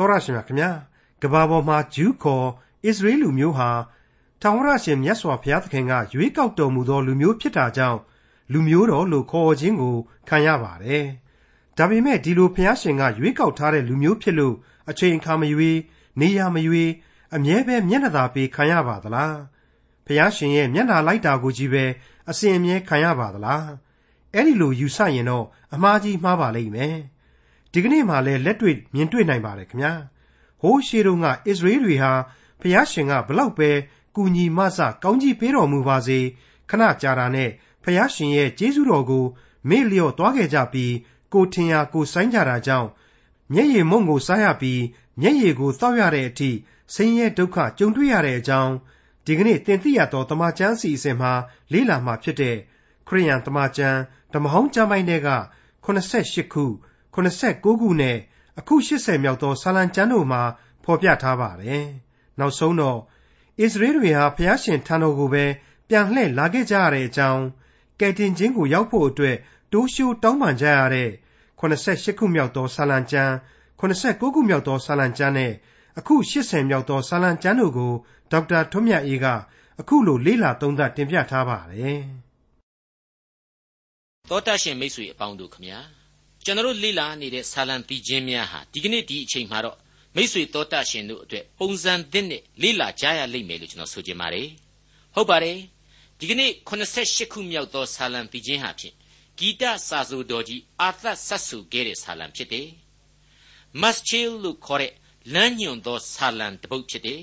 တော်ရရှိမြခင်ဗျာကဘာပေါ်မှာဂျူးခေါ်အစ္စရေးလူမျိုးဟာထာဝရရှင်မြတ်စွာဘုရားသခင်ကရွေးကောက်တော်မူသောလူမျိုးဖြစ်တာကြောင့်လူမျိုးတော်လို့ခေါ်ခြင်းကိုခံရပါတယ်ဒါပေမဲ့ဒီလိုဘုရားရှင်ကရွေးကောက်ထားတဲ့လူမျိုးဖြစ်လို့အချိန်အခါမရွေးနေရမရွေးအမြဲပဲမျက်နှာသာပေးခံရပါသလားဘုရားရှင်ရဲ့မျက်နှာလိုက်တာကိုကြီးပဲအစဉ်အမြဲခံရပါသလားအဲ့ဒီလိုယူဆရင်တော့အမှားကြီးမှားပါလိမ့်မယ် ဒီကနေ့မှလည်းလက်တွေ့မြင်တွေ့နိုင်ပါတယ်ခင်ဗျာဟိုးရှေးတုန်းကအစ္စရေးတွေဟာဘုရားရှင်ကဘလောက်ပဲကူညီမဆကောင်းကြီးပေးတော်မူပါစေခဏကြာတာနဲ့ဘုရားရှင်ရဲ့ကျေးဇူးတော်ကိုမေ့လျော့သွားခဲ့ကြပြီးကိုထင်ရာကိုဆိုင်ကြတာကြောင့်မျက်ရည်မုံကိုစားရပြီးမျက်ရည်ကိုသောက်ရတဲ့အထိဆင်းရဲဒုက္ခကြုံတွေ့ရတဲ့အကြောင်းဒီကနေ့သင်သိရသောတမန်ကျမ်းစီအစဉ်မှာလေ့လာမှာဖြစ်တဲ့ခရိယန်တမန်ကျမ်းဓမ္မဟောင်းကျမ်းပိုင်းတွေက88ခု 89ခုနဲ့အခု80မြောက်သောဆာလံကျမ်းတို့မှာဖော်ပြထားပါတယ်။နောက်ဆုံးတော့ဣသရေလတွေဟာဖျားရှင်ထံတော်ကိုပဲပြန်လှည့်လာခဲ့ကြရတဲ့အကြောင်းကယ်တင်ခြင်းကိုရောက်ဖို့အတွက်တိုးရှိုးတောင်းပန်ကြရတဲ့88ခုမြောက်သောဆာလံကျမ်း89ခုမြောက်သောဆာလံကျမ်းနဲ့အခု80မြောက်သောဆာလံကျမ်းတို့ကိုဒေါက်တာထွန်းမြတ်အေးကအခုလိုလေ့လာသုံးသပ်တင်ပြထားပါတယ်။သောတရှင်မိတ်ဆွေအပေါင်းတို့ခမညာ ကျွန်တော်လေ့လာနေတဲ့ဆာလံပီခြင်းများဟာဒီကနေ့ဒီအချိန်မှာတော့မိษွေတော်တတ်ရှင်တို့အတွက်ပုံစံသစ်နဲ့လေ့လာကြရလိမ့်မယ်လို့ကျွန်တော်ဆိုချင်ပါတယ်ဟုတ်ပါတယ်ဒီကနေ့88ခုမြောက်သောဆာလံပီခြင်းဟာဖြင့်ဂီတစာဆိုတော်ကြီးအာသတ်ဆက်ဆူခဲ့တဲ့ဆာလံဖြစ်တယ်မတ်ချီလ်လို့ခေါ်တဲ့လမ်းညွန်သောဆာလံတစ်ပုဒ်ဖြစ်တယ်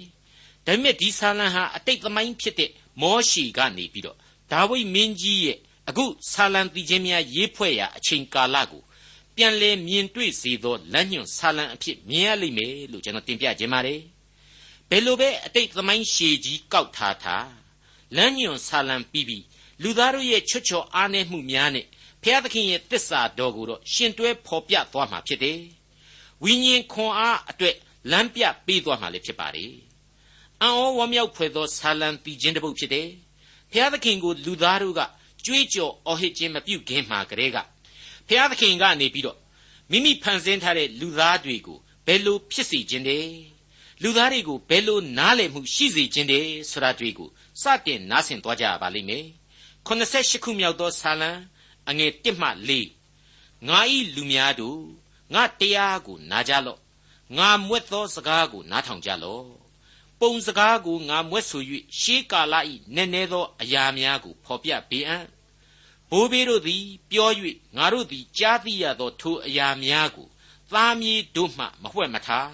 ဒါပေမဲ့ဒီဆာလံဟာအတိတ်သမိုင်းဖြစ်တဲ့မောရှိကနေပြီးတော့ဒါဝိမင်းကြီးရဲ့အခုဆာလံပီခြင်းများရေးဖွဲ့ရာအချိန်ကာလကို ပြန်လဲမြင်တွေ့စေသောလမ်းညွှန်ဆာလံအဖြစ်မြင်ရလိမ့်မယ်လို့ကျွန်တော်တင်ပြခြင်းပါတယ်ဘယ်လိုပဲအတိတ်သမိုင်းရှည်ကြီးကောက်ထားထားလမ်းညွှန်ဆာလံပြီးပြီးလူသားတို့ရဲ့ချွတ်ချော်အားနည်းမှုများနဲ့ဘုရားသခင်ရဲ့တစ္ဆာတော်ကိုတော့ရှင်တွဲဖော်ပြသွားမှာဖြစ်တယ်ဝိညာဉ်ခွန်အားအတွက်လမ်းပြပေးသွားမှာလည်းဖြစ်ပါတယ်အံ့ဩဝမ်းမြောက်ဖွယ်သောဆာလံပြီးခြင်းတစ်ပုဒ်ဖြစ်တယ်ဘုရားသခင်ကိုလူသားတို့ကကြွေးကြော်အော်ဟစ်ခြင်းမပြုခင်မှာကတည်းက ဖျားသခင်ကနေပြီးတော့မိမိဖန်ဆင်းထားတဲ့လူသားတွေကိုဘယ်လိုဖြစ်စေခြင်းတယ်လူသားတွေကိုဘယ်လိုနားလည်မှုရှိစေခြင်းတယ်ဆိုတာတွေကိုစတင်နားဆင်သွားကြရပါလိမ့်မယ်88ခုမြောက်သောဆာလံအငယ်1မှ4ငါဤလူများတို့ငါတရားကိုနားကြလော့ငါမွက်သောစကားကိုနားထောင်ကြလော့ပုံစကားကိုငါမွက်ဆို၍ရှေးကာလဤနည်းနည်းသောအရာများကိုဖော်ပြပေးအံ့ ဘိုးဘေးတို့သည်ပြော၍ငါတို့သည်ကြားသိရသောထိုအရာများကိုသားမြေးတို့မှမဝှက်မထား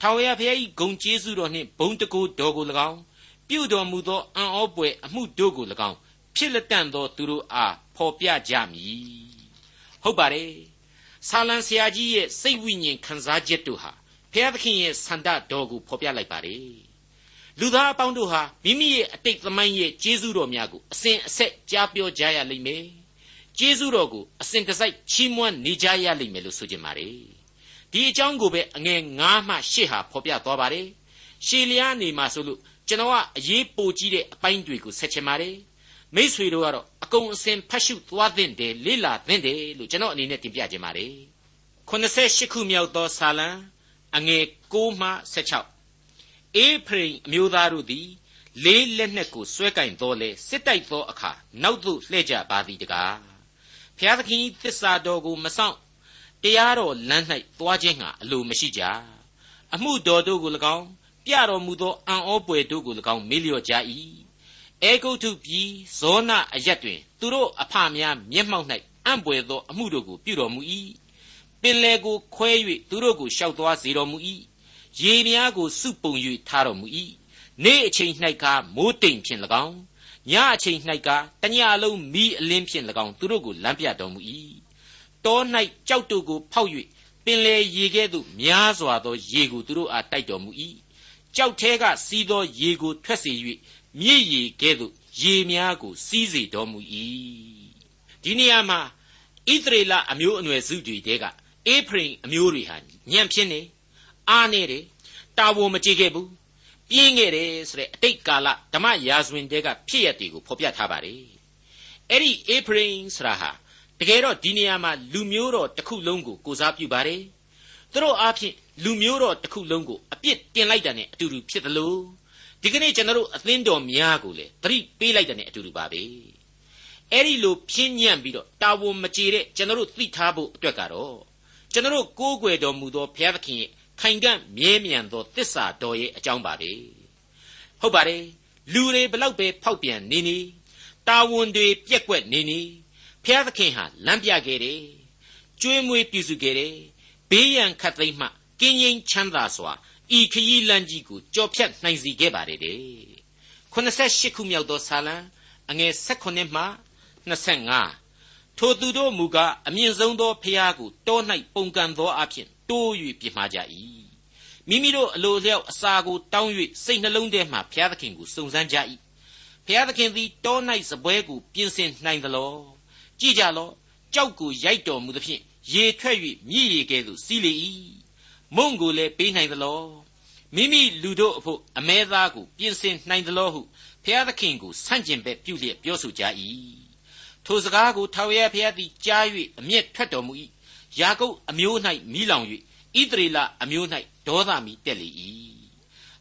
ထာဝရဘုရား၏ဂုံကျေးဇူးတော်နှင့်ဘုံတကူတော်ကို၎င်းပြုတော်မူသောအံ့ဩပွေအမှုတို့ကို၎င်းဖြစ်လက်တန့်သောသူတို့အားဖော်ပြကြမည်ဟုတ်ပါတယ်ဆာလံဆရာကြီးရဲ့စိတ်ဝိညာဉ်ခံစားချက်တို့ဟာဘုရားသခင်ရဲ့ဆန္ဒတော်ကိုဖော်ပြလိုက်ပါတယ် လူသားအပေါင်းတို့ဟာမိမိရဲ့အတိတ်သမိုင်းရဲ့ကျေးဇူးတော်များကိုအစဉ်အဆက်ကြားပြောကြရလိမ့်မယ်။ကျေးဇူးတော်ကိုအစဉ်တစိုက်ချီးမွမ်းနေကြရလိမ့်မယ်လို့ဆိုကြပါ रे ။ဒီအကြောင်းကိုပဲအငယ်9မှ10ဟာဖော်ပြသွားပါတယ်။ရှေလျားနေမှာဆိုလို့ကျွန်တော်ကအရေးပိုကြီးတဲ့အပိုင်းတွေကိုဆက်ချင်ပါတယ်။မိษွေတို့ကတော့အကုန်အစင်ဖတ်ရှုသွားသင့်တယ်လေ့လာသင့်တယ်လို့ကျွန်တော်အနေနဲ့တင်ပြခြင်းပါတယ်။88ခုမြောက်သောဆာလံအငယ်9မှ16 အေဖရိမ်အမျိုးသားတို့သည် လေးလက်နက်ကိုဆွဲကင်တော်လဲစစ်တိုက်သောအခါနောက်သို့လှည့်ကြပါသည်တကားဖျားသခင်သစ္စာတော်ကိုမဆောင်တရားတော်လမ်း၌သွားခြင်းငှာအလိုမရှိကြအမှုတော်တို့ကို၎င်းပြတော်မူသောအံ့ဩပွေတို့ကို၎င်းမေးလျော့ကြ၏အေဂုတ်ထုပြည်ဇောနအရက်တွင် သူတို့အဖများမျက်မှောက်၌အံ့ပွေသောအမှုတို့ကိုပြုတော်မူ၏ပင်လေကိုခွဲ၍သူတို့ကိုရှောက်သွားစေတော်မူ၏ ရေများကိုစုပုံ၍ထားတော်မူ၏နေ့အချိန်၌ကမိုးတိမ်ဖြင့်၎င်းညအချိန်၌ကတညလုံးမီးအလင်းဖြင့်၎င်းသူတို့ကိုလမ်းပြတော်မူ၏တော၌ကြောက်တို့ကိုဖောက်၍ပင်လေရေကဲ့သို့များစွာသောရေကိုသူတို့အားတိုက်တော်မူ၏ကြောက်ထဲကစီးသောရေကိုထွက်စေ၍မြည်ရေကဲ့သို့ရေများကိုစီးစေတော်မူ၏ဒီနေရာမှာဣသရေလအမျိုးအနွယ်စုတွေတဲကအေဖရိမ်အမျိုးတွေဟာညံ့ဖြစ်နေ အားနေတယ်တာဝန်မကြည့်ခဲ့ဘူးပြင်းခဲ့တယ်ဆိုတဲ့အတိတ်ကာလဓမ္မရာဇဝင်တဲကဖြစ်ရတွေကိုဖော်ပြထားပါတယ်အဲ့ဒီအေဖရိမ်ဆိုတာဟာတကယ်တော့ဒီနေရာမှာလူမျိုးတော်တစ်ခုလုံးကိုကိုစားပြုပါတယ်သူတို့အားဖြင့်လူမျိုးတော်တစ်ခုလုံးကိုအပြစ်တင်လိုက်တာနဲ့အတူတူဖြစ်သလိုဒီကနေ့ကျွန်တော်တို့အသင်းတော်များကိုလည်းသတိပေးလိုက်တာနဲ့အတူတူပါပဲအဲ့ဒီလိုပြင်းညံ့ပြီးတော့တာဝန်မကျေတဲ့ကျွန်တော်တို့သိထားဖို့အတွက်ကတော့ကျွန်တော်တို့ကိုးကွယ်တော်မူသောဘုရားသခင်ရဲ့ ခိုင်ကန့်မြဲမြံသောတစ္ဆာတော်ရဲ့အကြောင်းပါပဲဟုတ်ပါတယ်လူတွေဘလောက်ပဲဖောက်ပြန်နေနေတာဝန်တွေပြက်ကွက်နေနေဘုရားသခင်ဟာလမ်းပြခဲ့တယ်ကျွေးမွေးပြုစုခဲ့တယ်ဘေးရန်ခတ်သိမ်းမှကင်းငိမ့်ချမ်းသာစွာဤခရီးလမ်းကြီးကိုကြော်ဖြတ်နိုင်စီခဲ့ပါတယ်တဲ့88ခုမြောက်သောဇာလံအငယ်16မှ25ထိုသူတို့မူကားအမြင့်ဆုံးသောဖျားကိုတော၌ပုန်ကန်သောအဖြစ် တိုး၍ပြစ်မှားကြ၏မိမိတို့အလိုလျောက်အစာကိုတောင်း၍စိတ်နှလုံးထဲမှဘုရားသခင်ကိုစုံစမ်းကြ၏ဘုရားသခင်သည်တော၌စပွဲကိုပြင်ဆင်နိုင်သလောကြည်ကြလောကြောက်ကိုရိုက်တော်မူသဖြင့်ရေထွက်၍မြည်ရည်ကဲ့သို့စီးလေ၏မုံကိုလည်းပေးနိုင်သလောမိမိလူတို့အဖို့အမဲသားကိုပြင်ဆင်နိုင်သလောဟုဘုရားသခင်ကိုဆန့်ကျင်ဘက်ပြုလျက်ပြောဆိုကြ၏ထိုစကားကိုထာဝရဘုရားသည်ကြား၍အမျက်ထွက်တော်မူ၏ ယာကုပ်အမျိုး၌မိလောင်၍ဣသရေလအမျိုး၌ဒေါသမီတက်လေ၏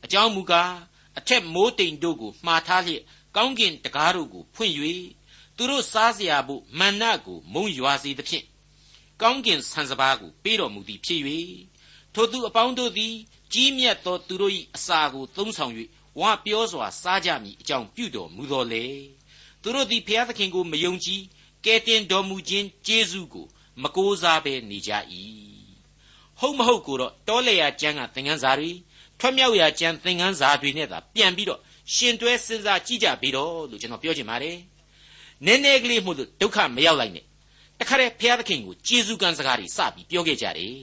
အကြောင်းမူကားအထက်မိုးတိမ်တို့ကိုမှားထားလျက်ကောင်းကင်တကားတို့ကိုဖွင့်၍သူတို့စားเสียဖို့မန္နကိုမုံရွာစေသဖြင့်ကောင်းကင်ဆန်စပါးကိုပေးတော်မူသည်ဖြစ်၍ထိုသူအပေါင်းတို့သည်ကြီးမြတ်သောသူတို့၏အစာကိုသုံးဆောင်၍ဝါပြောစွာစားကြမည်အကြောင်းပြုတော်မူတော်လေသူတို့သည်ဘုရားသခင်ကိုမယုံကြည်ကယ်တင်တော်မူခြင်းကျေးဇူးကို မကိုးစားဘဲနေကြ၏ဟုတ်မဟုတ်ကိုတော့တောလေယာကျမ်းကသင်ခန်းစာတွေထွက်မြောက်ရာကျမ်းသင်ခန်းစာတွေနဲ့သာပြန်ပြီးတော့ရှင်တွဲစဉ်းစားကြည့်ကြပြီးတော့လို့ကျွန်တော်ပြောချင်ပါတယ်နည်းနည်းကလေးမှုလို့ဒုက္ခမရောက်လိုက်နဲ့တခါတည်းဘုရားသခင်ကိုကျေးဇူးကံစကားတွေစပြီးပြောခဲ့ကြတယ်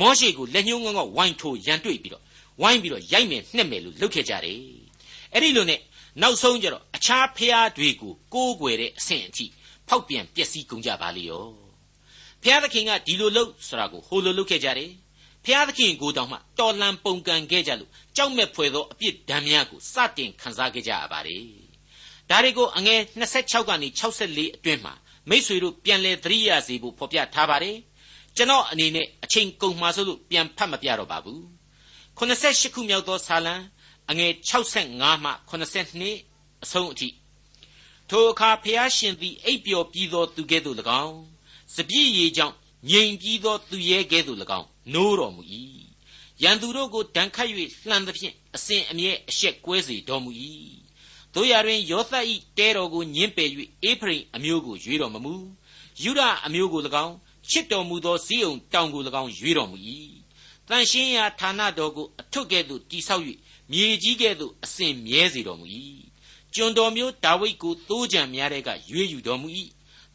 မောရှေကိုလက်ညှိုးငေါငေါဝိုင်းထိုးရန်တွေ့ပြီးတော့ဝိုင်းပြီးတော့ရိုက်မယ်နှက်မယ်လို့လုပ်ခဲ့ကြတယ်အဲ့ဒီလိုနဲ့နောက်ဆုံးကျတော့အခြားဖျားတွေကိုကိုးကွယ်တဲ့အဆင့်အထိဖောက်ပြန်ပျက်စီးကုန်ကြပါလေရော ဖျားသခင်ကဒီလိုလုပ်ဆိုတာကိုဟိုလိုလုပ်ခဲ့ကြတယ်ဖျားသခင်ကိုတောင်မှတော်လန်ပုန်ကန်ခဲ့ကြလို့ကြောက်မဲ့ဖွယ်သောအပြစ်ဒဏ်များကိုစတင်ခံစားခဲ့ကြရပါတယ်ဒါတွေကိုအငယ်26ကနေ64အတွင်းမှာမိษွေတို့ပြန်လဲသတိရစေဖို့ဖော်ပြထားပါတယ်ကျွန်တော်အနေနဲ့အချိန်ကုန်မှာဆိုလို့ပြန်ဖတ်မပြတော့ပါဘူး88ခုမြောက်သောဇာလံအငယ်65မှ82အဆုံးအထိထိုအခါဖျားရှင်သည်အိပ်ပျော်ပြီးသောသူကဲ့သို့၎င်း စပြည့်ရည်ကြောင့်ငြိမ်ပြီးသောသူရဲကဲ့သို့၎င်းနိုးတော်မူ၏ရန်သူတို့ကိုဒဏ်ခတ်၍လှန်သဖြင့်အစဉ်အမြဲအရှက်ကွဲစေတော်မူ၏တို့ရတွင်ယောသတ်၏တဲတော်ကိုညှင်းပယ်၍အေဖရိမ်အမျိုးကိုရွေးတော်မမူယူဒအမျိုးကို၎င်းချစ်တော်မူသောဇီးုံတောင်ကို၎င်းရွေးတော်မူ၏တန်ရှင်းရာဌာနတော်ကိုအထွတ်ကဲ့သို့တိဆောက်၍မြေကြီးကဲ့သို့အစဉ်မြဲစေတော်မူ၏ကျွန်တော်မျိုးဒါဝိဒ်ကိုသိုးကြံများတဲ့ကရွေးယူတော်မူ၏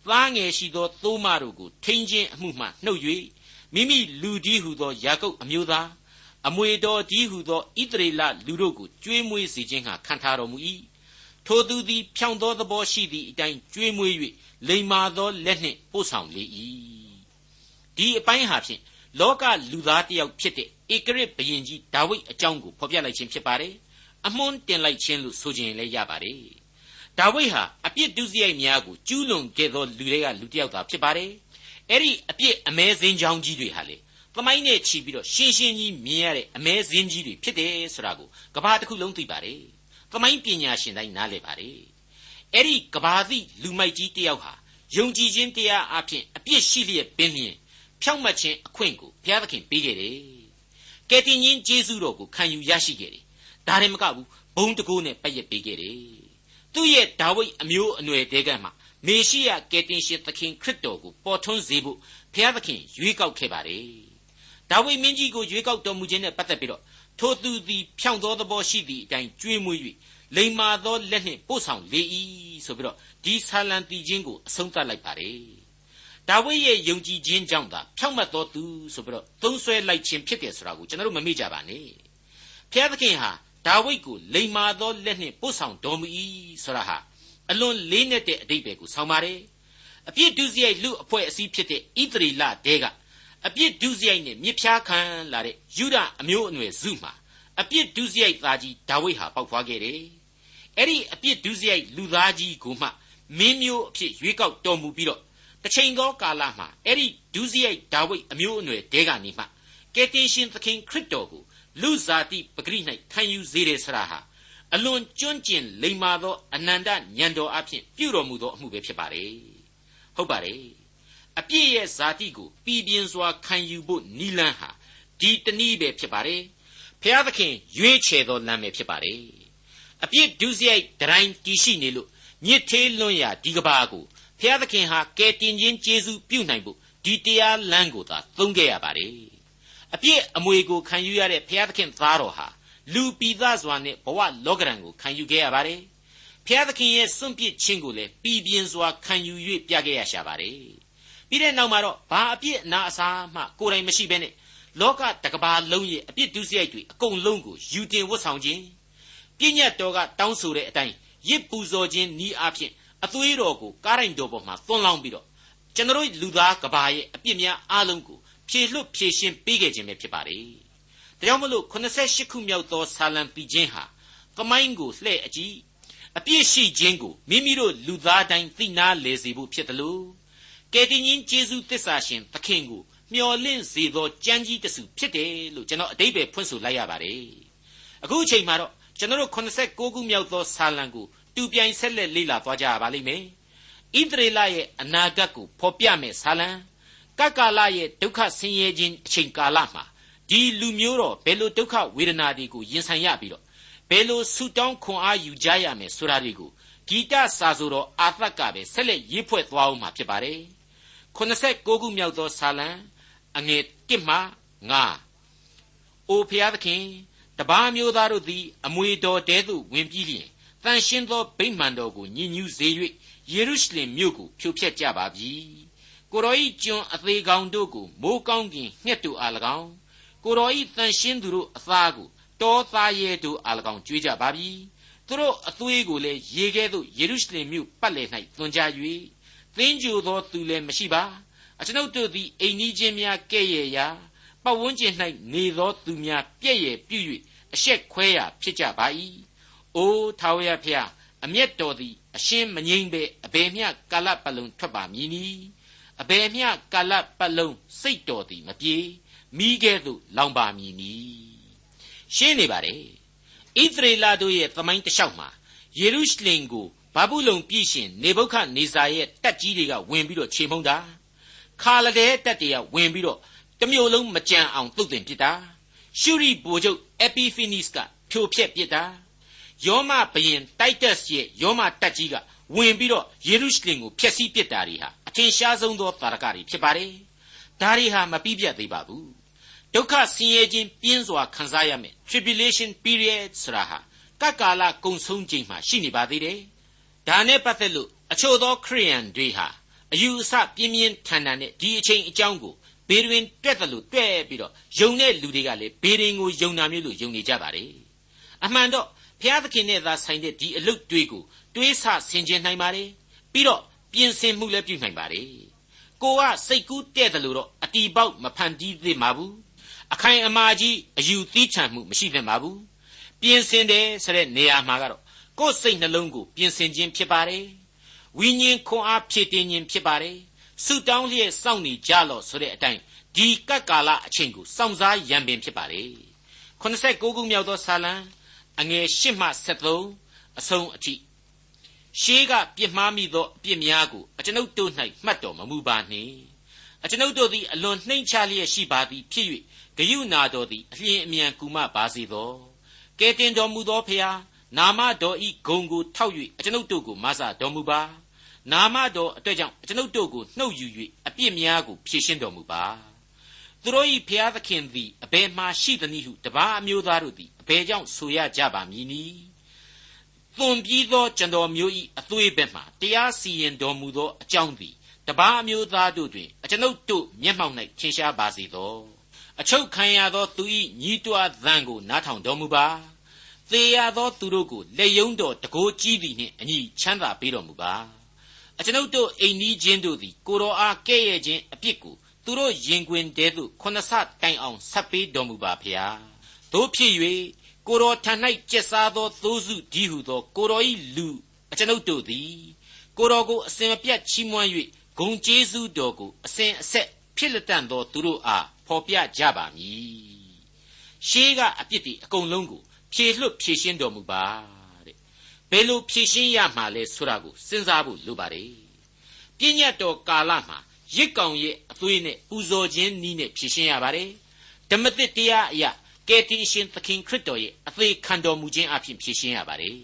သားငယ်ရှိသောသိုးမတို့ကိုထိန်းခြင်းအမှုမှနှုတ်၍မိမိလူကြီးဟုသောယာကုပ်အမျိုးသားအမွေတော်ကြီးဟုသောဣသရေလလူတို့ကိုကြွေးမွေးစေခြင်းဟာခံထားတော်မူ၏ထိုသူသည်ဖြောင့်သောသဘောရှိသည့်အတိုင်းကြွေးမွေး၍လိမ္မာသောလက်နှင့်ပို့ဆောင်လေ၏ဒီအပိုင်းဟာဖြင့်လောကလူသားတစ်ယောက်ဖြစ်တဲ့ဧကရစ်ဘုရင်ကြီးဒါဝိဒ်အကြောင်းကိုဖော်ပြလိုက်ခြင်းဖြစ်ပါတယ်အမွန်းတင်လိုက်ခြင်းလို့ဆိုခြင်းလည်းရပါတယ် ဒါဝိဒ်ဟာအပြစ်ဒုစရိုက်များကိုကျူးလွန်ခဲ့သောလူတွေကလူတစ်ယောက်သာဖြစ်ပါတယ်အဲ့ဒီအပြစ်အမဲစင်းချောင်းကြီးတွေဟာလေသမိုင်းနဲ့ချီပြီးတော့ရှင်းရှင်းကြီးမြင်ရတဲ့အမဲစင်းကြီးတွေဖြစ်တယ်ဆိုတာကိုကဘာတစ်ခုလုံးသိပါတယ်သမိုင်းပညာရှင်တိုင်းနားလည်ပါတယ်အဲ့ဒီကဘာသိလူမိုက်ကြီးတယောက်ဟာယုံကြည်ခြင်းတရားအပြင်အပြစ်ရှိလျက်ပင်လျင်ဖြောင့်မတ်ခြင်းအခွင့်ကိုဘုရားသခင်ပေးခဲ့တယ်ကယ်တင်ရှင်ယေရှုတော်ကိုခံယူရရှိခဲ့တယ်ဒါရင်မကဘူးဘုံတကိုးနဲ့ပတ်ရက်ပေးခဲ့တယ် သူ့ရဲ့ဒါဝိဒ်အမျိုးအနွယ်တဲကမှမေရှိယကယ်တင်ရှင်သခင်ခရစ်တော်ကိုပေါ်ထွန်းစေဖို့ဘုရားသခင်ရွေးကောက်ခဲ့ပါတယ်ဒါဝိဒ်မင်းကြီးကိုရွေးကောက်တော်မူခြင်းနဲ့ပတ်သက်ပြီးတော့ထိုသူသည်ဖြောင့်သောသဘောရှိသည့်အတိုင်းကြွေးမွေး၍လိမ္မာသောလက်နှင့်ပို့ဆောင်လေ၏ဆိုပြီးတော့ဒီဆာလံတီချင်းကိုအဆုံးသတ်လိုက်ပါတယ်ဒါဝိဒ်ရဲ့ယုံကြည်ခြင်းကြောင့်သာဖြောင့်မတ်တော်သူဆိုပြီးတော့သုံးဆွဲလိုက်ခြင်းဖြစ်တယ်ဆိုတာကိုကျွန်တော်တို့မမေ့ကြပါနဲ့ဘုရားသခင်ဟာ ဒါဝိဒ်ကိုလိမ္မာသောလက်နှင့်ပို့ဆောင်တော်မူ၏ဆိုတာဟာအလွန်လေးနက်တဲ့အတိတ်ပဲကိုဆောင်ပါတယ်အပြစ်ဒုစရိုက်လူအဖွဲ့အစည်းဖြစ်တဲ့ဣသရေလတဲကအပြစ်ဒုစရိုက်နဲ့မြစ်ဖျားခံလာတဲ့ယူဒအမျိုးအနွယ်စုမှာအပြစ်ဒုစရိုက်သားကြီးဒါဝိဒ်ဟာပေါက်ဖွားခဲ့တယ်အဲ့ဒီအပြစ်ဒုစရိုက်လူသားကြီးကိုမှမင်းမျိုးအဖြစ်ရွေးကောက်တော်မူပြီးတော့တစ်ချိန်သောကာလမှာအဲ့ဒီဒုစရိုက်ဒါဝိဒ်အမျိုးအနွယ်တဲကနေမှဣကယ်တင်ရှင်သခင်ခရစ်တော်ကို လူဇာတိပဂရိ၌ခံယူစေတယ်ဆရာဟာအလွန်ကျွန့်ကျင်လိမ္မာသောအနန္တညံတော်အဖြစ်ပြုတော်မူသောအမှုပဲဖြစ်ပါတယ်ဟုတ်ပါတယ်အပြည့်ရဲ့ဇာတိကိုပြည်ပြင်းစွာခံယူဖို့နီလန်းဟာဒီတနည်းပဲဖြစ်ပါတယ်ဖျားသခင်ရွေးချယ်သောလမ်းပဲဖြစ်ပါတယ်အပြည့်ဒုစရိုက်ဒတိုင်းတည်ရှိနေလို့ညစ်သေးလွန်းရာဒီကဘာကိုဖျားသခင်ဟာကယ်တင်ခြင်းကျေးဇူးပြုနိုင်ဖို့ဒီတရားလမ်းကိုသာသုံးခဲ့ရပါတယ် အပြည့်အမွေကိုခံယူရတဲ့ဘုရားသခင်သားတော်ဟာလူပိသစွာနဲ့ဘဝလောကရန်ကိုခံယူခဲ့ရပါတယ်ဘုရားသခင်ရဲ့စွန့်ပစ်ခြင်းကိုလည်းပြည်ပြင်းစွာခံယူ၍ပြခဲ့ရရှာပါတယ်ပြီးတဲ့နောက်မှာတော့ဘာအပြစ်အနာအစားမှကိုယ်တိုင်မရှိဘဲနဲ့လောကတကဘာလုံးရဲ့အပြစ်ဒုစရိုက်တွေအကုန်လုံးကိုယူတင်ဝတ်ဆောင်ခြင်းပြည့်ညတ်တော်ကတောင်းဆိုတဲ့အတိုင်းရစ်ပူဇော်ခြင်းဤအဖြစ်အသွေးတော်ကိုကားရိုင်တော်ပေါ်မှာသွန်းလောင်းပြီးတော့ကျွန်တော်လူသားကဘာရဲ့အပြစ်များအလုံးကို ဖြေလွတ်ဖြေရှင်းပေးခဲ့ခြင်းပဲဖြစ်ပါတယ်။ဒါကြောင့်မလို့88ခုမြောက်သောဆာလံပီခြင်းဟာသမိုင်းကိုလှဲ့အကြည့်အပြစ်ရှိခြင်းကိုမိမိတို့လူသားတိုင်းသိနာလေစေဖို့ဖြစ်တယ်လို့ကယ်တင်ရှင်ယေရှုသစ္စာရှင်သခင်ကိုမျှော်လင့်စေသောကြမ်းကြီးတစုဖြစ်တယ်လို့ကျွန်တော်အတိတ်ပဲဖွင့်ဆိုလိုက်ရပါတယ်။အခုအချိန်မှာတော့ကျွန်တော်တို့89ခုမြောက်သောဆာလံကိုတူပြိုင်ဆက်လက်လေ့လာသွားကြရပါလိမ့်မယ်။ဣသရေလရဲ့အနာဂတ်ကိုဖော်ပြမယ်ဆာလံ ကကလရဲ့ဒုက္ခဆင်းရဲခြင်းအချိန်ကာလမှာဒီလူမျိုးတော်ဘယ်လိုဒုက္ခဝေဒနာတွေကိုရင်ဆိုင်ရပြီးတော့ဘယ်လိုဆူတောင်းခွန်အားယူကြရမယ်ဆိုတာတွေကိုဂီတစာဆိုတော်အာသက်ကပဲဆက်လက်ရေးဖွဲ့သွားအောင်မှာဖြစ်ပါတယ်။89ခုမြောက်သောဆာလံအငယ်1မှ9အိုဖျားသခင်တပားမျိုးသားတို့သည်အမွေတော်တဲသို့ဝင်ပြီးလျင်တန်ရှင်းသောဗိမာန်တော်ကိုညှဉ်းညူးစေ၍ယေရုရှလင်မြို့ကိုဖြိုဖျက်ကြပါပြီ ကိုရောဤကျွန်းအသေးကောင်တို့ကိုမိုးကောင်းကင်ငှက်တို့အား၎င်းကိုရောဤတန်ရှင်းသူတို့အသားကိုတောသားရဲတို့အား၎င်းကြွေးကြပါပြီသူတို့အသွေးကိုလည်းရေခဲသို့ယေရုရှလင်မြို့ပတ်လည်၌သွန်ကြ၍သင်ကြိုသောသူလည်းမရှိပါအကျွန်ုပ်တို့သည်အိမ်နီးချင်းများကဲ့ရဲ့ရာပတ်ဝန်းကျင်၌နေသောသူများပြည့်ရဲ့ပြု၍အရှက်ခွဲရာဖြစ်ကြပါ၏အိုးထာဝရဖျားအမျက်တော်သည်အရှင်းမငိမ့်ပဲအဘယ်မျှကာလပတ်လုံးထွက်ပါမည်နီ အဘယ်မျှကာလပတ်လုံးစိတ်တော်သည်မပြေမိခဲ့သို့လောင်ပါမည်နီရှင်းနေပါတယ်ဣသရေလတို့ရဲ့သမိုင်းတစ်လျှောက်မှာယေရုရှလင်ကိုဘာဘူးလုံပြည်ရှင်နေဗုခဒ်နေဇာရဲ့တပ်ကြီးတွေကဝင်ပြီးတော့ခြေမှုန်းတာခါလဒဲတပ်တွေကဝင်ပြီးတော့တမျိုးလုံးမကြံအောင်တုတ်တင်ပစ်တာရှုရိဗိုလ်ချုပ်အပီဖီနီစ်ကဖြိုဖျက်ပစ်တာယောမဘရင်တိုက်တက်စ်ရဲ့ယောမတက်ကြီးကဝင်ပြီးတော့ယေရုရှလင်ကိုဖျက်ဆီးပစ်တာတွေဟာအ ထင်ရှားဆုံးသောတာရကတွေဖြစ်ပါတယ်။ဒါတွေဟာမပြီးပြတ်သေးပါဘူး။ဒုက္ခဆင်းရဲခြင်းပြင်းစွာခံစားရမယ် tribulation period ဆိုတာဟာကကာလကုံဆုံးခြင်းမှာရှိနေပါသေးတယ်။ဒါနဲ့ပတ်သက်လို့အချို့သောခရိယန်တွေဟာအယူအဆပြင်းပြင်းထန်ထန်နဲ့ဒီအချိန်အကြောင်းကိုဘေးတွင်တွက်တယ်လို့တွက်ပြီးတော့ယုံတဲ့လူတွေကလည်းဘေးတွင်ကိုယုံနာမျိုးလို့ယုံနေကြပါတယ်။အမှန်တော့ဘုရားသခင်နဲ့သာဆိုင်တဲ့ဒီအလုပ်တွေကိုတွေးဆဆင်ခြင်နိုင်ပါတယ်ပြီးတော့ ပြင်ဆင်မှုလည်းပြုနိုင်ပါတယ်ကိုကစိတ်ကူးတဲ့တယ်လို့တော့အတီပေါက်မဖန်တီးသေးပါဘူးအခိုင်အမာကြီးအယူသီးချံမှုမရှိသင့်ပါဘူးပြင်ဆင်တယ်ဆိုတဲ့နေရာမှာကတော့ကိုယ်စိတ်နှလုံးကိုပြင်ဆင်ခြင်းဖြစ်ပါတယ်ဝိညာဉ်ခွန်အားဖြည့်တင်းခြင်းဖြစ်ပါတယ်ဆုတောင်းလျက်စောင့်နေကြလော့ဆိုတဲ့အတိုင်းဒီကပ်ကာလအချိန်ကိုစောင့်စားရံပင်ဖြစ်ပါတယ်89ခုမြောက်သောဆာလံအငယ်8မှ73အဆုံးအထိ ရှေးကပြစ်မှားမိသောအပြစ်များကိုအကျွန်ုပ်တို့၌မှတ်တော်မမူပါနှင့်အကျွန်ုပ်တို့သည်အလွန်နှိမ့်ချလျက်ရှိပါသည်ဖြစ်၍ဂယုနာတော်သည်အလျင်အမြန်ကူမပါစေသောကဲတင်တော်မူသောဖျားနာမတော်ဤဂုံကိုထောက်၍အကျွန်ုပ်တို့ကိုမဆတော်မူပါနာမတော်အတွက်ကြောင့်အကျွန်ုပ်တို့ကိုနှုတ်ယူ၍အပြစ်များကိုဖြေရှင်းတော်မူပါသူတို့၏ဖျားသခင်သည်အဘယ်မှရှိသနည်းဟုတပါးအမျိုးသားတို့သည်အဘယ်ကြောင့်ဆိုရကြပါမည်နည်း သွန်ပြီးသောကျွန်တော်မျိုး၏အသွေးဘက်မှတရားစီရင်တော်မူသောအကြောင်းသည်တပါးအမျိုးသားတို့တွင်အကျွန်ုပ်တို့မျက်မှောက်၌ထင်ရှားပါစေသောအချုပ်ခံရသောသူ၏ညီးတွားသံကိုနားထောင်တော်မူပါသေရသောသူတို့ကိုလက်ယုံတော်တကိုးကြီးသည်နှင့်အညီချမ်းသာပေးတော်မူပါအကျွန်ုပ်တို့အိမ်နီးချင်းတို့သည်ကိုတော်အားကဲ့ရဲ့ခြင်းအပြစ်ကိုသူတို့ရင်ခွင်တဲသို့ခုနဆတိုင်အောင်ဆက်ပေးတော်မူပါဖျားတို့ဖြစ်၍ ကိုတော်ထံ၌ကျက်စားသောသိုးစုဒီဟုသော ကိုတော်၏လူအကျွန်ုပ်တို့သည်ကိုတော်ကိုအစဉ်မပြတ်ချီးမွမ်း၍ဂုံကျေးဇူးတော်ကိုအစဉ်အဆက်ဖြစ်လက်တန့်သောသူတို့အားဖော်ပြကြပါမည်ရှေးကအပြစ်တွေအကုန်လုံးကိုဖြေလွတ်ဖြေရှင်းတော်မူပါတဲ့ဘယ်လိုဖြေရှင်းရမှာလဲဆိုတာကိုစဉ်းစားဖို့လိုပါတယ်ပြည့်ညတ်တော်ကာလမှာရစ်ကောင်ရဲ့အသွေးနဲ့ပူဇော်ခြင်းနည်းနဲ့ဖြေရှင်းရပါတယ်ဓမ္မသစ်တရားအရာ ကယ်တင်ရှင်သခင်ခရစ်တော်ရဲ့အသေးခံတော်မူခြင်းအဖြစ်ဖြေရှင်းရပါတယ်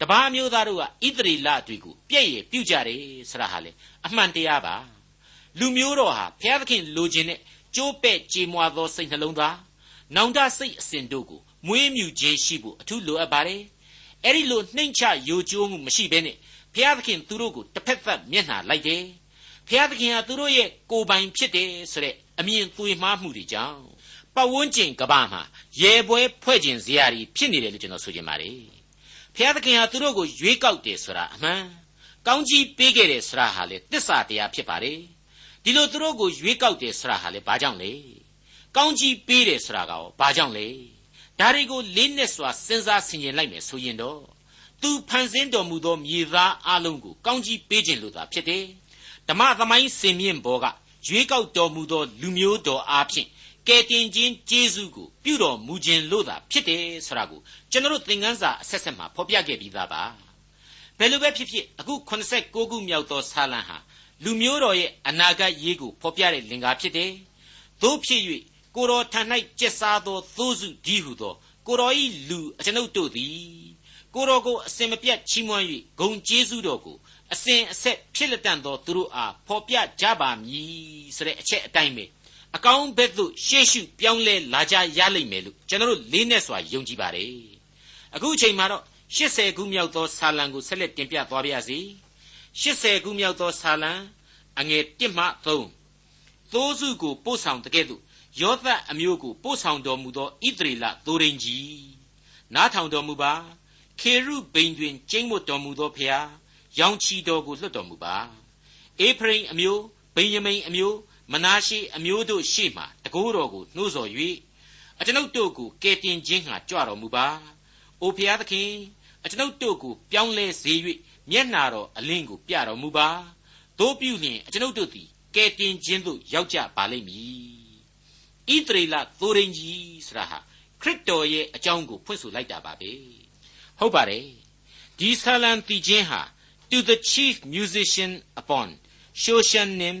တပါးမျိုးသားတို့ကဣသရေလတွေကိုပြည့်ရပြုကြတယ်ဆရာဟာလေအမှန်တရားပါလူမျိုးတော်ဟာဘုရားသခင်လိုချင်တဲ့ကြိုးပဲ့ကြေမွာသောစိတ်နှလုံးသားနောင်တစိတ်အစဉ်တို့ကိုမွေးမြူခြင်းရှိဖို့အထူးလိုအပ်ပါတယ်အဲ့ဒီလိုနှိမ့်ချယိုကျိုးမှုမရှိဘဲနဲ့ဘုရားသခင်သူတို့ကိုတစ်ဖက်သက်မျက်နှာလိုက်တယ်ဘုရားသခင်ဟာသူတို့ရဲ့ကိုယ်ပိုင်ဖြစ်တယ်ဆိုတဲ့အမြင်သွေမှားမှုတွေကြောင့် ပတ်ဝန်းကျင်ကဘာမှာရေပွဲဖွဲ့ကျင်စရာတွေဖြစ်နေတယ်လို့ကျွန်တော်ဆိုချင်ပါတယ်ဘုရားသခင်ဟာသူတို့ကိုရွေးကောက်တယ်ဆိုတာအမှန်ကောင်းကြီးပေးခဲ့တယ်ဆိုတာဟာလေတစ္ဆာတရားဖြစ်ပါတယ်ဒီလိုသူတို့ကိုရွေးကောက်တယ်ဆိုတာဟာလေဘာကြောင့်လဲကောင်းကြီးပေးတယ်ဆိုတာကရောဘာကြောင့်လဲဒါတွေကိုလေးနက်စွာစဉ်းစားဆင်ခြင်လိုက်မယ်ဆိုရင်တော့သူဖန်ဆင်းတော်မူသောမြေသားအလုံးကိုကောင်းကြီးပေးခြင်းလို့သာဖြစ်တယ်ဓမ္မသမိုင်းစင်မြင့်ဘောကရွေးကောက်တော်မူသောလူမျိုးတော်အားဖြင့် ကယ်တင်ခြင်းကျေးဇူးကိုပြုတော်မူခြင်းလို့သာဖြစ်တယ်ဆိုတာကိုကျွန်တော်တို့သင်ခန်းစာအဆက်ဆက်မှာဖော်ပြခဲ့ပြီးသားပါဘယ်လိုပဲဖြစ်ဖြစ်အခု86ခုမြောက်သောဆာလံဟာလူမျိုးတော်ရဲ့အနာဂတ်ရေးကိုဖော်ပြတဲ့လင်္ကာဖြစ်တယ်သို့ဖြစ်၍ကိုတော်ထံ၌ကျက်စားသောသိုးစုဒီဟုသောကိုတော်ဤလူအကျွန်ုပ်တို့သည်ကိုတော်ကိုအစင်မပြတ်ချီးမွမ်း၍ဂုံကျေးဇူးတော်ကိုအစဉ်အဆက်ဖြစ်လက်တန်သောသူတို့အားဖော်ပြကြပါမည်ဆိုတဲ့အချက်အတိုင်းပဲ အကောင်းဘက်သို့ရှေ့ရှုပြောင်းလဲလာကြရလိမ့်မယ်လို့ကျွန်တော်တို့လေးနဲ့စွာယုံကြည်ပါတယ်အခုအချိန်မှာတော့80ခုမြောက်သောဆာလံကိုဆက်လက်တင်ပြသွားပါရစေ80ခုမြောက်သောဆာလံအငယ်1မှ3သိုးစုကိုပို့ဆောင်တကဲ့သို့ယောသတ်အမျိုးကိုပို့ဆောင်တော်မူသောဣသရေလသိုးရင်းကြီးနားထောင်တော်မူပါခေရုဘိန်တွင်ကျိမ့်မွတ်တော်မူသောဖျားရောင်ချီတော်ကိုလွှတ်တော်မူပါအေဖရိမ်အမျိုးဗိယမိန်အမျိုး မနာရှေအမျိုးတို့ရှေ့မှတကိုးတော်ကိုနှိုးဆော်၍အကျွန်ုပ်တို့ကိုကယ်တင်ခြင်းဟာကြွတော်မူပါအိုဖျားသခင်အကျွန်ုပ်တို့ကိုပြောင်းလဲစေ၍မျက်နာတော်အလင်းကိုပြတော်မူပါတို့ပြုလျင်အကျွန်ုပ်တို့သည်ကယ်တင်ခြင်းသို့ရောက်ကြပါလိမ့်မည်ဣသရေလသိုးရင်းကြီးဆိုတာဟာခရစ်တော်ရဲ့အကြောင်းကိုဖွင့်ဆိုလိုက်တာပါပဲဟုတ်ပါတယ်ဒီဆာလံတီချင်းဟာ to the chief musician upon Shoshanim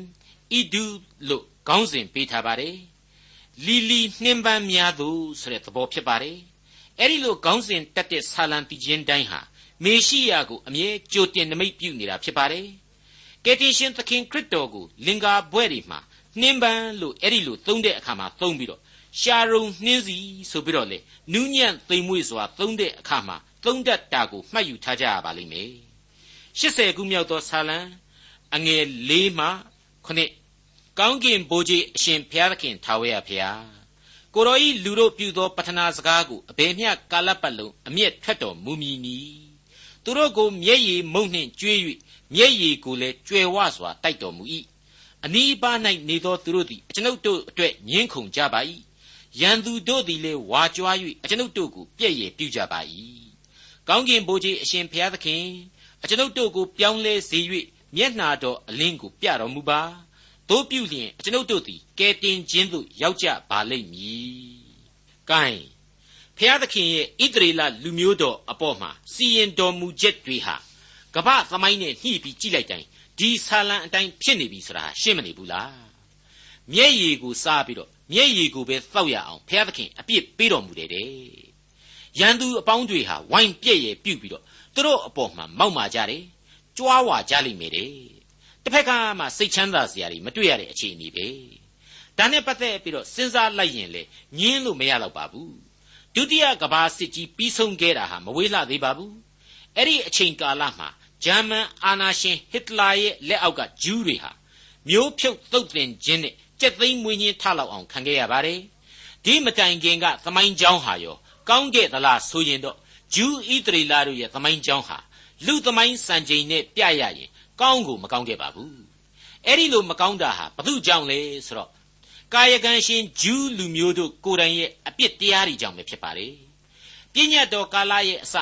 Idu လို့ခေါင်းစဉ်ပေးထားပါတယ်လီလီနှင်းပန်းများသူဆိုတဲ့သဘောဖြစ်ပါတယ်အဲ့ဒီလိုခေါင်းစဉ်တက်တဲ့ဆာလံတီချင်းတိုင်းဟာမေရှိယကိုအမြဲကြိုတင်နမိတ်ပြုနေတာဖြစ်ပါတယ်ကယ်တင်ရှင်သခင်ခရစ်တော်ကိုလင်္ကာဘွဲ့တွေမှာနှင်းပန်းလို့အဲ့ဒီလိုသုံးတဲ့အခါမှာသုံးပြီးတော့ရှာရုံနှင်းစီဆိုပြီးတော့လေနူးညံ့သိမ်မွေ့စွာသုံးတဲ့အခါမှာသုံးတတ်တာကိုမှတ်ယူထားကြရပါလိမ့်မယ်80ခုမြောက်သောဆာလံအငယ်၄မှ9 ကောင်းကင်ဘိုးကြီးအရှင်ဘုရားသခင်ထာဝရဘုရားကိုတော်ဤလူတို့ပြုသောပထနာစကားကိုအဘယ်မျှကာလပတ်လုံးအမျက်ထွက်တော်မူမည်နီသူတို့ကိုမျက်ရည်မုံနှင့်ကျွေး၍မျက်ရည်ကိုလည်းကြွယ်ဝစွာတိုက်တော်မူ၏အနီးပါး၌နေသောသူတို့သည်အကျွန်ုပ်တို့အတွက်ညှင်းခုန်ကြပါ၏ရန်သူတို့သည်လည်းဝါကြွား၍အကျွန်ုပ်တို့ကိုပြည့်ရည်ပြုကြပါ၏ကောင်းကင်ဘိုးကြီးအရှင်ဘုရားသခင်အကျွန်ုပ်တို့ကိုပြောင်းလဲစေ၍မျက်နာတော်အလင်းကိုပြတော်မူပါ တို့ပြုလျင်အကျွန်ုပ်တို့သည်ကယ်တင်ခြင်းသို့ရောက်ကြပါလိမ့်မည်။ကဲဖျားသခင်ရဲ့ဣသရေလလူမျိုးတော်အပေါ်မှာစီရင်တော်မူချက်တွေဟာကပ္ပသမိုင်းနဲ့ညှိပြီးကြည့်လိုက်တိုင်းဒီဆာလံအတိုင်းဖြစ်နေပြီဆိုတာရှင်းမနေဘူးလား။မျက်ရည်ကိုစားပြီးတော့မျက်ရည်ကိုပဲသောက်ရအောင်ဖျားသခင်အပြစ်ပေးတော်မူတယ်တဲ့။ရန်သူအပေါင်းတွေဟာဝိုင်းပြည့်ရဲ့ပြုတ်ပြီးတော့သူတို့အပေါ်မှာမောက်မာကြတယ်။ကြွားဝါကြလိမ့်မယ်တဲ့။ တစ်ဖက်ကမှစိတ်ချမ်းသာစရာတွေမတွေ့ရတဲ့အခြေအနေပဲ။ဒါနဲ့ပတ်သက်ပြီးတော့စဉ်းစားလိုက်ရင်လေညင်းလို့မရတော့ပါဘူး။ဒုတိယကမ္ဘာစစ်ကြီးပြီးဆုံးခဲ့တာဟာမဝေးလှသေးပါဘူး။အဲ့ဒီအချိန်ကာလမှာဂျာမန်အာနာရှင်ဟစ်တလာရဲ့လက်အောက်ကဂျူးတွေဟာမျိုးဖြုတ်သုတ်တင်ခြင်းနဲ့ကြက်သိမ်းမွေးညင်းထလောက်အောင်ခံခဲ့ရပါတယ်။ဒီမတိုင်ခင်ကသမိုင်းကြောင်းဟာရောကောင်းခဲ့သလားဆိုရင်တော့ဂျူးဣသရေလတို့ရဲ့သမိုင်းကြောင်းဟာလူသမိုင်းစံချိန်နဲ့ပြရရင် ကောင်းကိုမကောင်းခဲ့ပါဘူးအဲ့ဒီလိုမကောင်းတာဟာဘု து ကြောင့်လဲဆိုတော့ကာယကံရှင်ဂျူးလူမျိုးတို့ကိုယ်တိုင်ရဲ့အပြစ်တရားတွေကြောင့်ပဲဖြစ်ပါတယ်ပြည့်ညတ်တော်ကာလရဲ့အစ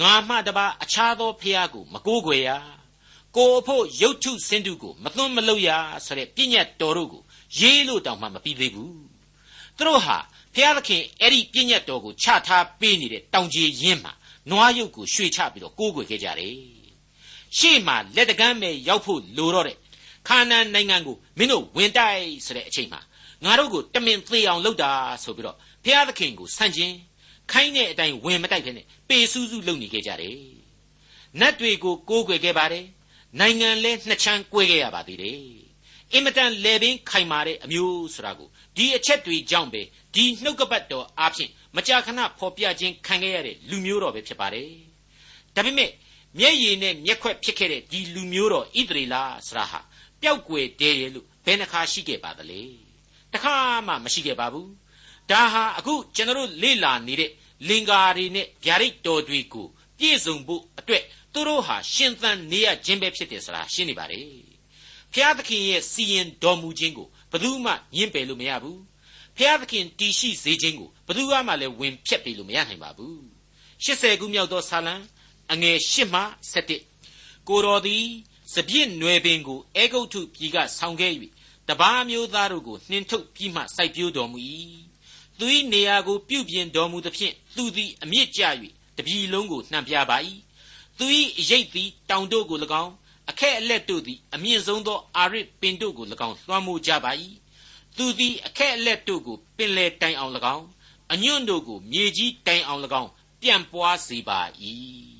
ငါမှတပါအခြားသောဖျားကိုမကိုးကွယ်ရကိုအဖို့ရုတ်ထုစင်တုကိုမသွန်းမလုပ်ရဆိုတဲ့ပြည့်ညတ်တော်တို့ကိုရေးလို့တောင်မှမပြီးသေးဘူးသူတို့ဟာဖျားသခင်အဲ့ဒီပြည့်ညတ်တော်ကိုချထားပေးနေတဲ့တောင်ကြီးရင်းမှာနွားရုပ်ကိုရွှေချပြီးတော့ကိုးကွယ်ခဲ့ကြတယ် ရှေ့မှာလက်တကမ်းပဲရောက်ဖို့လိုတော့တဲ့ခါနန်နိုင်ငံကိုမင်းတို့ဝင်တိုက်ဆိုတဲ့အချိန်မှာငါတို့ကိုတမင်သေးအောင်လုပ်တာဆိုပြီးတော့ဘုရားသခင်ကိုဆန့်ကျင်ခိုင်းတဲ့အတိုင်းဝင်မတိုက်ဖ ೇನೆ ပေစူးစူးလုပ်နေခဲ့ကြတယ်နတ်တွေကိုကိုးကွယ်ခဲ့ပါတယ်နိုင်ငံလဲနှစ်ချမ်းကွဲခဲ့ရပါသေးတယ်အင်မတန်လေပင်ခိုင်မာတဲ့အမျိုးဆိုတာကိုဒီအချက်တွေကြောင့်ပဲဒီနှုတ်ကပတ်တော်အားဖြင့်မကြာခဏဖော်ပြခြင်းခံခဲ့ရတဲ့လူမျိုးတော်ပဲဖြစ်ပါတယ်ဒါပေမဲ့ မျက်ရည်နဲ့မျက်ခွက်ဖြစ်ခဲ့တဲ့ဒီလူမျိုးတော်ဣသရေလဆရာဟာပျောက်ကွယ်တယ်လို့ဘယ်နှခါရှိခဲ့ပါသလဲတခါမှမရှိခဲ့ပါဘူးဒါဟာအခုကျွန်တော်လေ့လာနေတဲ့လင်္ကာတွေနဲ့ဗျာဒိတ်တော်တွေကိုပြည့်စုံဖို့အတွက်သူတို့ဟာရှင်သန်နေရခြင်းပဲဖြစ်တယ်ဆိုတာရှင်းနေပါတယ်ဖျားသခင်ရဲ့စီရင်တော်မူခြင်းကိုဘယ်သူမှညှင်းပယ်လို့မရဘူးဖျားသခင်တည်ရှိစေခြင်းကိုဘယ်သူမှလည်းဝင်ဖြတ်ပေးလို့မရနိုင်ပါဘူး80ခုမြောက်သောဆာလံ အငယ်8မှ7ကိုတော်သည်စပြည့်နွယ်ပင်ကိုအေဂုတ်ထုပြည်ကဆောင်ခဲ့၍တပားမျိုးသားတို့ကိုနှင်ထုတ်ပြီးမှစိုက်ပျိုးတော်မူ၏သူ၏နေရာကိုပြုပြင်တော်မူသဖြင့်သူသည်အမြင့်ကျ၍တပြည်လုံးကိုနှံပြပါ၏သူ၏အရေးသည်တောင်တို့ကို၎င်းအခက်အလက်တို့သည်အမြင့်ဆုံးသောအာရစ်ပင်တို့ကို၎င်းလွှမ်းမိုးကြပါ၏သူသည်အခက်အလက်တို့ကိုပင်လေတိုင်အောင်၎င်းအညွန့်တို့ကိုမြေကြီးတိုင်အောင်၎င်းပြန့်ပွားစေပါ၏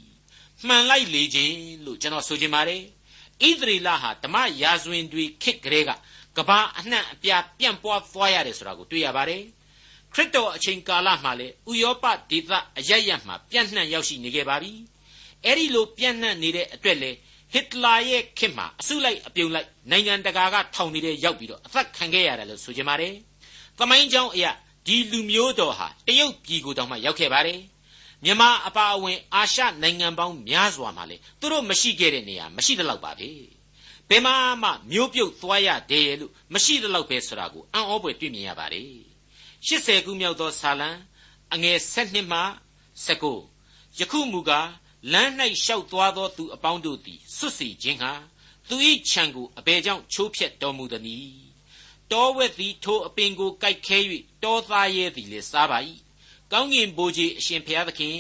မှန်လိုက်လေခြင်းလို့ကျွန်တော်ဆိုချင်ပါတယ်ဣသရေလဟာဓမ္မရာဇဝင်တွေခေတ်ကလေးကကဘာအနှံ့အပြားပြန့်ပွားသွားရတယ်ဆိုတာကိုတွေ့ရပါတယ်ခရစ်တော်အချိန်ကာလမှာလေဥယောပဒေသအရရမှာပြန့်နှံ့ရောက်ရှိနေခဲ့ပါပြီအဲ့ဒီလိုပြန့်နှံ့နေတဲ့အတွက်လေဟစ်တလာရဲ့ခေတ်မှာအစုလိုက်အပြုံလိုက်နိုင်ငံတကာကထောင်နေတဲ့ရောက်ပြီးတော့အသက်ခံခဲ့ရတယ်လို့ဆိုကြပါတယ်။သမိုင်းကြောင်းအရာဒီလူမျိုးတော်ဟာတရုတ်ပြည်ကိုတောင်မှရောက်ခဲ့ပါတယ်။ မြန်မာအပါအဝင် အာရှနိုင်ငံပေါင်းများစွာမှာလေသူတို့မရှိခဲ့တဲ့နေရာမရှိသလောက်ပါပဲ။ဘယ်မှမှမျိုးပြုတ်သွားရတယ်လို့မရှိသလောက်ပဲဆိုတာကိုအံ့ဩဖွယ်တွေ့မြင်ရပါတယ်။80ခုမြောက်သောဇာလံအငယ်7မှ19ယခုမူကားလမ်း၌ရှောက်သွားသောသူအပေါင်းတို့သည်စွတ်စီခြင်းဟာသူ၏ခြံကိုအဘယ်ကြောင့်ချိုးဖျက်တော်မူသနည်းတောဝက်သည်ထိုအပင်ကိုကြိုက်ခဲ၍တောသားရဲသည်လည်းစားပါ၏ ကောင်းကင်ဘိုးကြီးအရှင်ဘုရားသခင်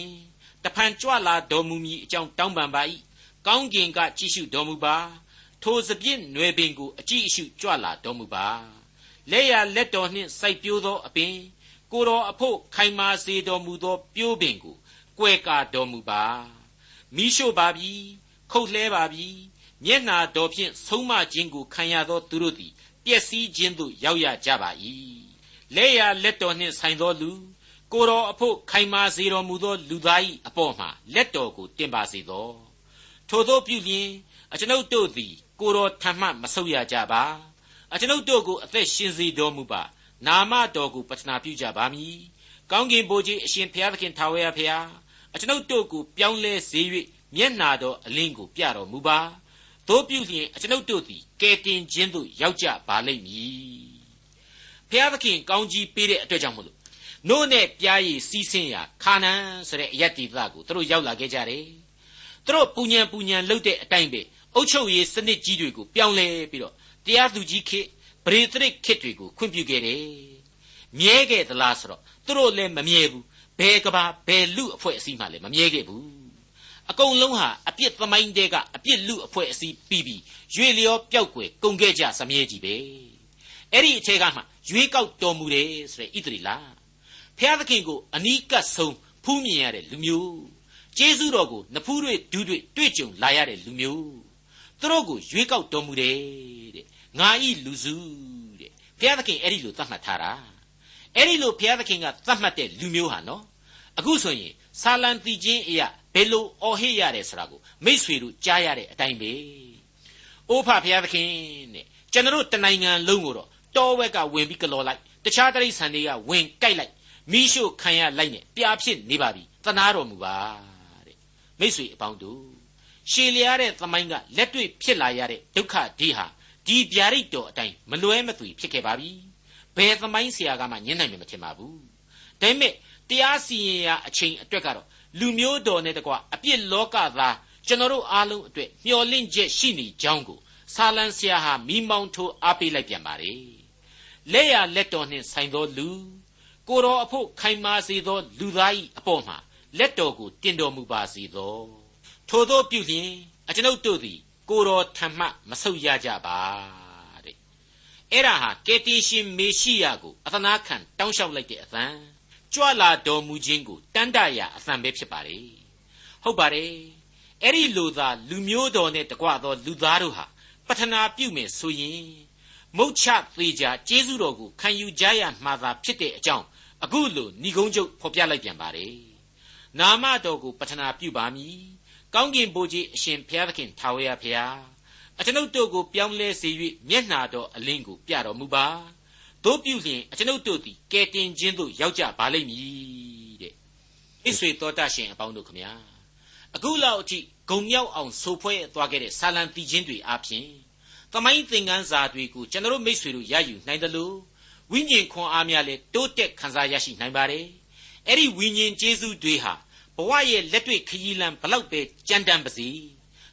တဖန်ကြွလာတော်မူမည်အကြောင်းတောင်းပန်ပါ၏ကောင်းကင်ကကြည့်ရှုတော်မူပါထိုစပြည့်နွယ်ပင်ကိုအကြည့်အရှုကြွလာတော်မူပါလက်ရလက်တော်နှင့်စိုက်ပျိုးသောအပင်ကိုတော်အဖို့ခိုင်မာစေတော်မူသောပြိုးပင်ကိုကွယ်ကာတော်မူပါမိရှို့ပါပြီခုတ်လှဲပါပြီမျက်နာတော်ဖြင့်ဆုံးမခြင်းကိုခံရသောသူတို့သည်ပျက်စီးခြင်းသို့ရောက်ရကြပါ၏လက်ရလက်တော်နှင့်ဆိုင်သောလူ ကိုတော်အဖို့ခိုင်မာစေတော်မူသော လူသား၏အပေါ်မှာလက်တော်ကိုတင်ပါစေသောထိုသောပြုလျင်အကျွန်ုပ်တို့သည် ကိုတော်ထံမှမဆုတ်ရကြပါအကျွန်ုပ်တို့ကိုအသက်ရှင်စေတော်မူပါနာမတော်ကိုပတနာပြုကြပါမည်ကောင်းကင်ဘုရားအရှင်ဘုရားသခင်ထာဝရဘုရားအကျွန်ုပ်တို့ကိုပြောင်းလဲစေ၍မျက်နာတော်အလင်းကိုပြတော်မူပါတို့ပြုလျင်အကျွန်ုပ်တို့သည်ကဲတင်ခြင်းသို့ရောက်ကြပါလိမ့်မည်ဘုရားသခင်ကောင်းကြီးပေးတဲ့အတွက်ကြောင့်မလို့ နို့နဲ့ပြားရည်စီးဆင်းရာခါနန်ဆိုတဲ့အယက်တီသကိုသူတို့ရောက်လာခဲ့ကြတယ်သူတို့ပူညံပူညံလှုပ်တဲ့အတိုင်းပဲအုတ်ချုပ်ရေးစနစ်ကြီးတွေကိုပြောင်းလဲပြီးတော့တရားသူကြီးခေတ်ပရိသရစ်ခေတ်တွေကိုခွင့်ပြုခဲ့တယ်မြဲခဲ့သလားဆိုတော့သူတို့လည်းမမြဲဘူးဘယ်ကဘာဘယ်လူအဖွဲ့အစည်းမှလည်းမမြဲခဲ့ဘူးအကုန်လုံးဟာအပြစ်သမိုင်းတဲကအပြစ်လူအဖွဲ့အစည်းပြီးပြီးရွေလျောပျောက်ကွယ်ကုန်ခဲ့ကြစမြဲကြီးပဲအဲ့ဒီအခြေကမှရွေးကောက်တော်မူတယ်ဆိုတဲ့ဣသရီလာ ဖျားသခင်ကိုအနီးကပ်ဆုံးဖူးမြင်ရတဲ့လူမျိုးကျေးဇူးတော်ကိုနဖူးတွေဒူးတွေတွေ့ကြုံလာရတဲ့လူမျိုးသူတို့ကိုရွေးကောက်တော်မူတယ်တဲ့ငါဤလူစုတဲ့ဘုရားသခင်အဲ့ဒီလိုသတ်မှတ်ထားတာအဲ့ဒီလိုဘုရားသခင်ကသတ်မှတ်တဲ့လူမျိုးဟာနော်အခုဆိုရင်ဆာလံတီချင်းအရာဘယ်လိုအော်ဟစ်ရတယ်ဆိုတာကိုမိษွေတို့ကြားရတဲ့အတိုင်းပဲအိုးဖဖရားသခင်တဲ့ကျွန်တော်တနိုင်ငံလုံးကိုတော့တောဝက်ကဝင်ပြီးကလော်လိုက်တခြားတရိษံတွေကဝင်ကြိုက်လိုက် မိရှုခံရလိုက်နဲ့ပြာဖြစ်နေပါပြီသနာတော်မူပါတဲ့မိษွေအပေါင်းတို့ရှည်လျားတဲ့သမိုင်းကလက်တွေ့ဖြစ်လာရတဲ့ဒုက္ခဒီဟာဒီဗျာဒိတ်တော်အတိုင်းမလွဲမသွေဖြစ်ခဲ့ပါပြီဘယ်သမိုင်းဆရာကမှညှင်းနိုင်မှာမထင်ပါဘူးဒါပေမဲ့တရားစီရင်ရာအချိန်အတွက်ကတော့လူမျိုးတော်နဲ့တကွအပြစ်လောကသားကျွန်တော်တို့အားလုံးအတွက်မျှော်လင့်ချက်ရှိနေကြောင်းကိုဆာလံဆရာဟာမိမောင်းထိုးအားပေးလိုက်ပြန်ပါတယ်လက်ရလက်တော်နှင့်ဆိုင်သောလူ ကိုတော်အဖို့ခိုင်မာစေသော လူသား၏အပေါ်မှာလက်တော်ကိုတင်တော်မူပါစေသောထိုသောပြုလျင်အကျွန်ုပ်တို့သည် ကိုတော်ထံမှမဆုတ်ရကြပါတဲ့အဲ့ဒါဟာကေတင်ရှင်မေရှိယကိုအသနာခံတောင်းလျှောက်လိုက်တဲ့အသံကြွလာတော်မူခြင်းကိုတန်တရာအသံပဲဖြစ်ပါတယ်ဟုတ်ပါတယ်အဲ့ဒီလိုသာလူမျိုးတော်နဲ့တကွသော လူသားတို့ဟာပထနာပြုမယ်ဆိုရင်မုတ်ချသေးကြကျေးဇူးတော်ကိုခံယူကြရမှာသာဖြစ်တဲ့အကြောင်း အခုလိုဏိကုံးချုပ်ဖော်ပြလိုက်ပြန်ပါတယ်နာမတော်ကိုပထနာပြုပါမည်ကောင်းကင်ဘုရားအရှင်ဘုရားသခင်ထာဝရဘုရားအကျွန်ုပ်တို့ကိုပြောင်းလဲစေ၍မျက်နာတော်အလင်းကိုပြတော်မူပါတို့ပြုလျင်အကျွန်ုပ်တို့သည်ကဲတင်ခြင်းသို့ရောက်ကြပါလိမ့်မည်တဲ့ဣဆွေတော်တတ်ရှင်အပေါင်းတို့ခမညာအခုလောက်အထိဂုံမြောက်အောင်ဆိုဖွဲသွားခဲ့တဲ့ဆာလံတီချင်းတွေအပြင်သမိုင်းသင်ခန်းစာတွေကိုကျွန်တော်မိတ်ဆွေတို့ရယူနိုင်တယ်လို့ ဝိညာဉ်ခွန်အားများလဲတိုးတက်ခံစားရရှိနိုင်ပါတယ်အဲ့ဒီဝိညာဉ်ကျေးဇူးတွေဟာဘဝရဲ့လက်တွေ့ခရီးလမ်းဘလောက်ပဲကြမ်းတမ်းပါစေ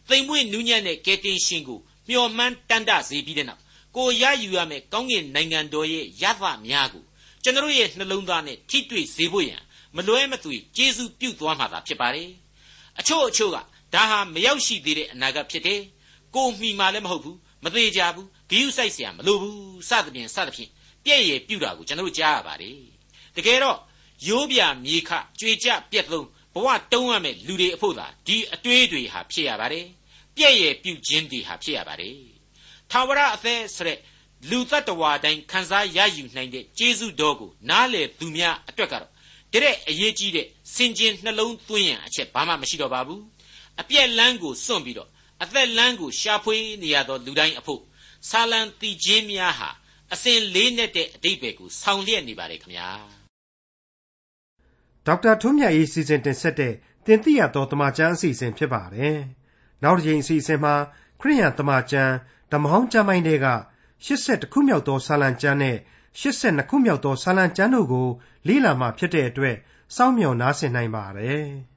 သိမ်မွေ့နူးညံ့တဲ့ကဲတင်ရှင်ကိုမျှော်မှန်းတန်တစေပြီးတဲ့နောက်ကိုရယူရမယ်ကောင်းကင်နိုင်ငံတော်ရဲ့ရသများကိုကျွန်တော်ရဲ့နှလုံးသားနဲ့ထိတွေ့စေဖို့ရန်မလွဲမသွေကျေးဇူးပြုသွားမှာသာဖြစ်ပါတယ်အချို့အချို့ကဒါဟာမရောက်ရှိသေးတဲ့အနာဂတ်ဖြစ်တယ်ကိုမှီမှလည်းမဟုတ်ဘူးမသေးကြဘူးဂိယူဆိုင်เสียမလိုဘူးစသဖြင့်စသဖြင့် ပြည့်ရည်ပြုတာကိုကျွန်တော်ကြားရပါတယ်တကယ်တော့ရိုးပြမြေခကြွေကြပြက်လုံးဘဝတုံးရမယ်လူတွေအဖို့သာဒီအတွေးတွေဟာဖြစ်ရပါတယ်ပြည့်ရည်ပြုခြင်းတွေဟာဖြစ်ရပါတယ်ထာဝရအသက်ဆိုတဲ့လူတ attva တိုင်းခံစားရယူနိုင်တဲ့ကျေးဇူးတော်ကိုနားလေသူများအတွက်ကတော့တဲ့အရေးကြီးတဲ့စင်ကျင်နှလုံးသွင်းရန်အချက်ဘာမှမရှိတော့ပါဘူးအပြက်လန်းကိုစွန့်ပြီးတော့အသက်လန်းကိုရှာဖွေနေရသောလူတိုင်းအဖို့ဆာလံတီချင်းများဟာ အစဉ်လေးနဲ့တဲ့အတိတ်ပဲကိုဆောင်းလျက်နေပါတယ်ခင်ဗျာဒေါက်တာထွန်းမြတ်ရေးစီစဉ်တင်ဆက်တဲ့တင်ပြတော်တမချန်းအစီအစဉ်ဖြစ်ပါတယ်နောက်တစ်ချိန်အစီအစဉ်မှာခရိယန်တမချန်းဓမ္မဟောင်းကျမ်းပိုင်းတွေက82ခုမြောက်သောဆာလံကျမ်းနဲ့82ခုမြောက်သောဆာလံကျမ်းတို့ကိုလေ့လာမှဖြစ်တဲ့အတွက်စောင့်မျှော်နားဆင်နိုင်ပါတယ်။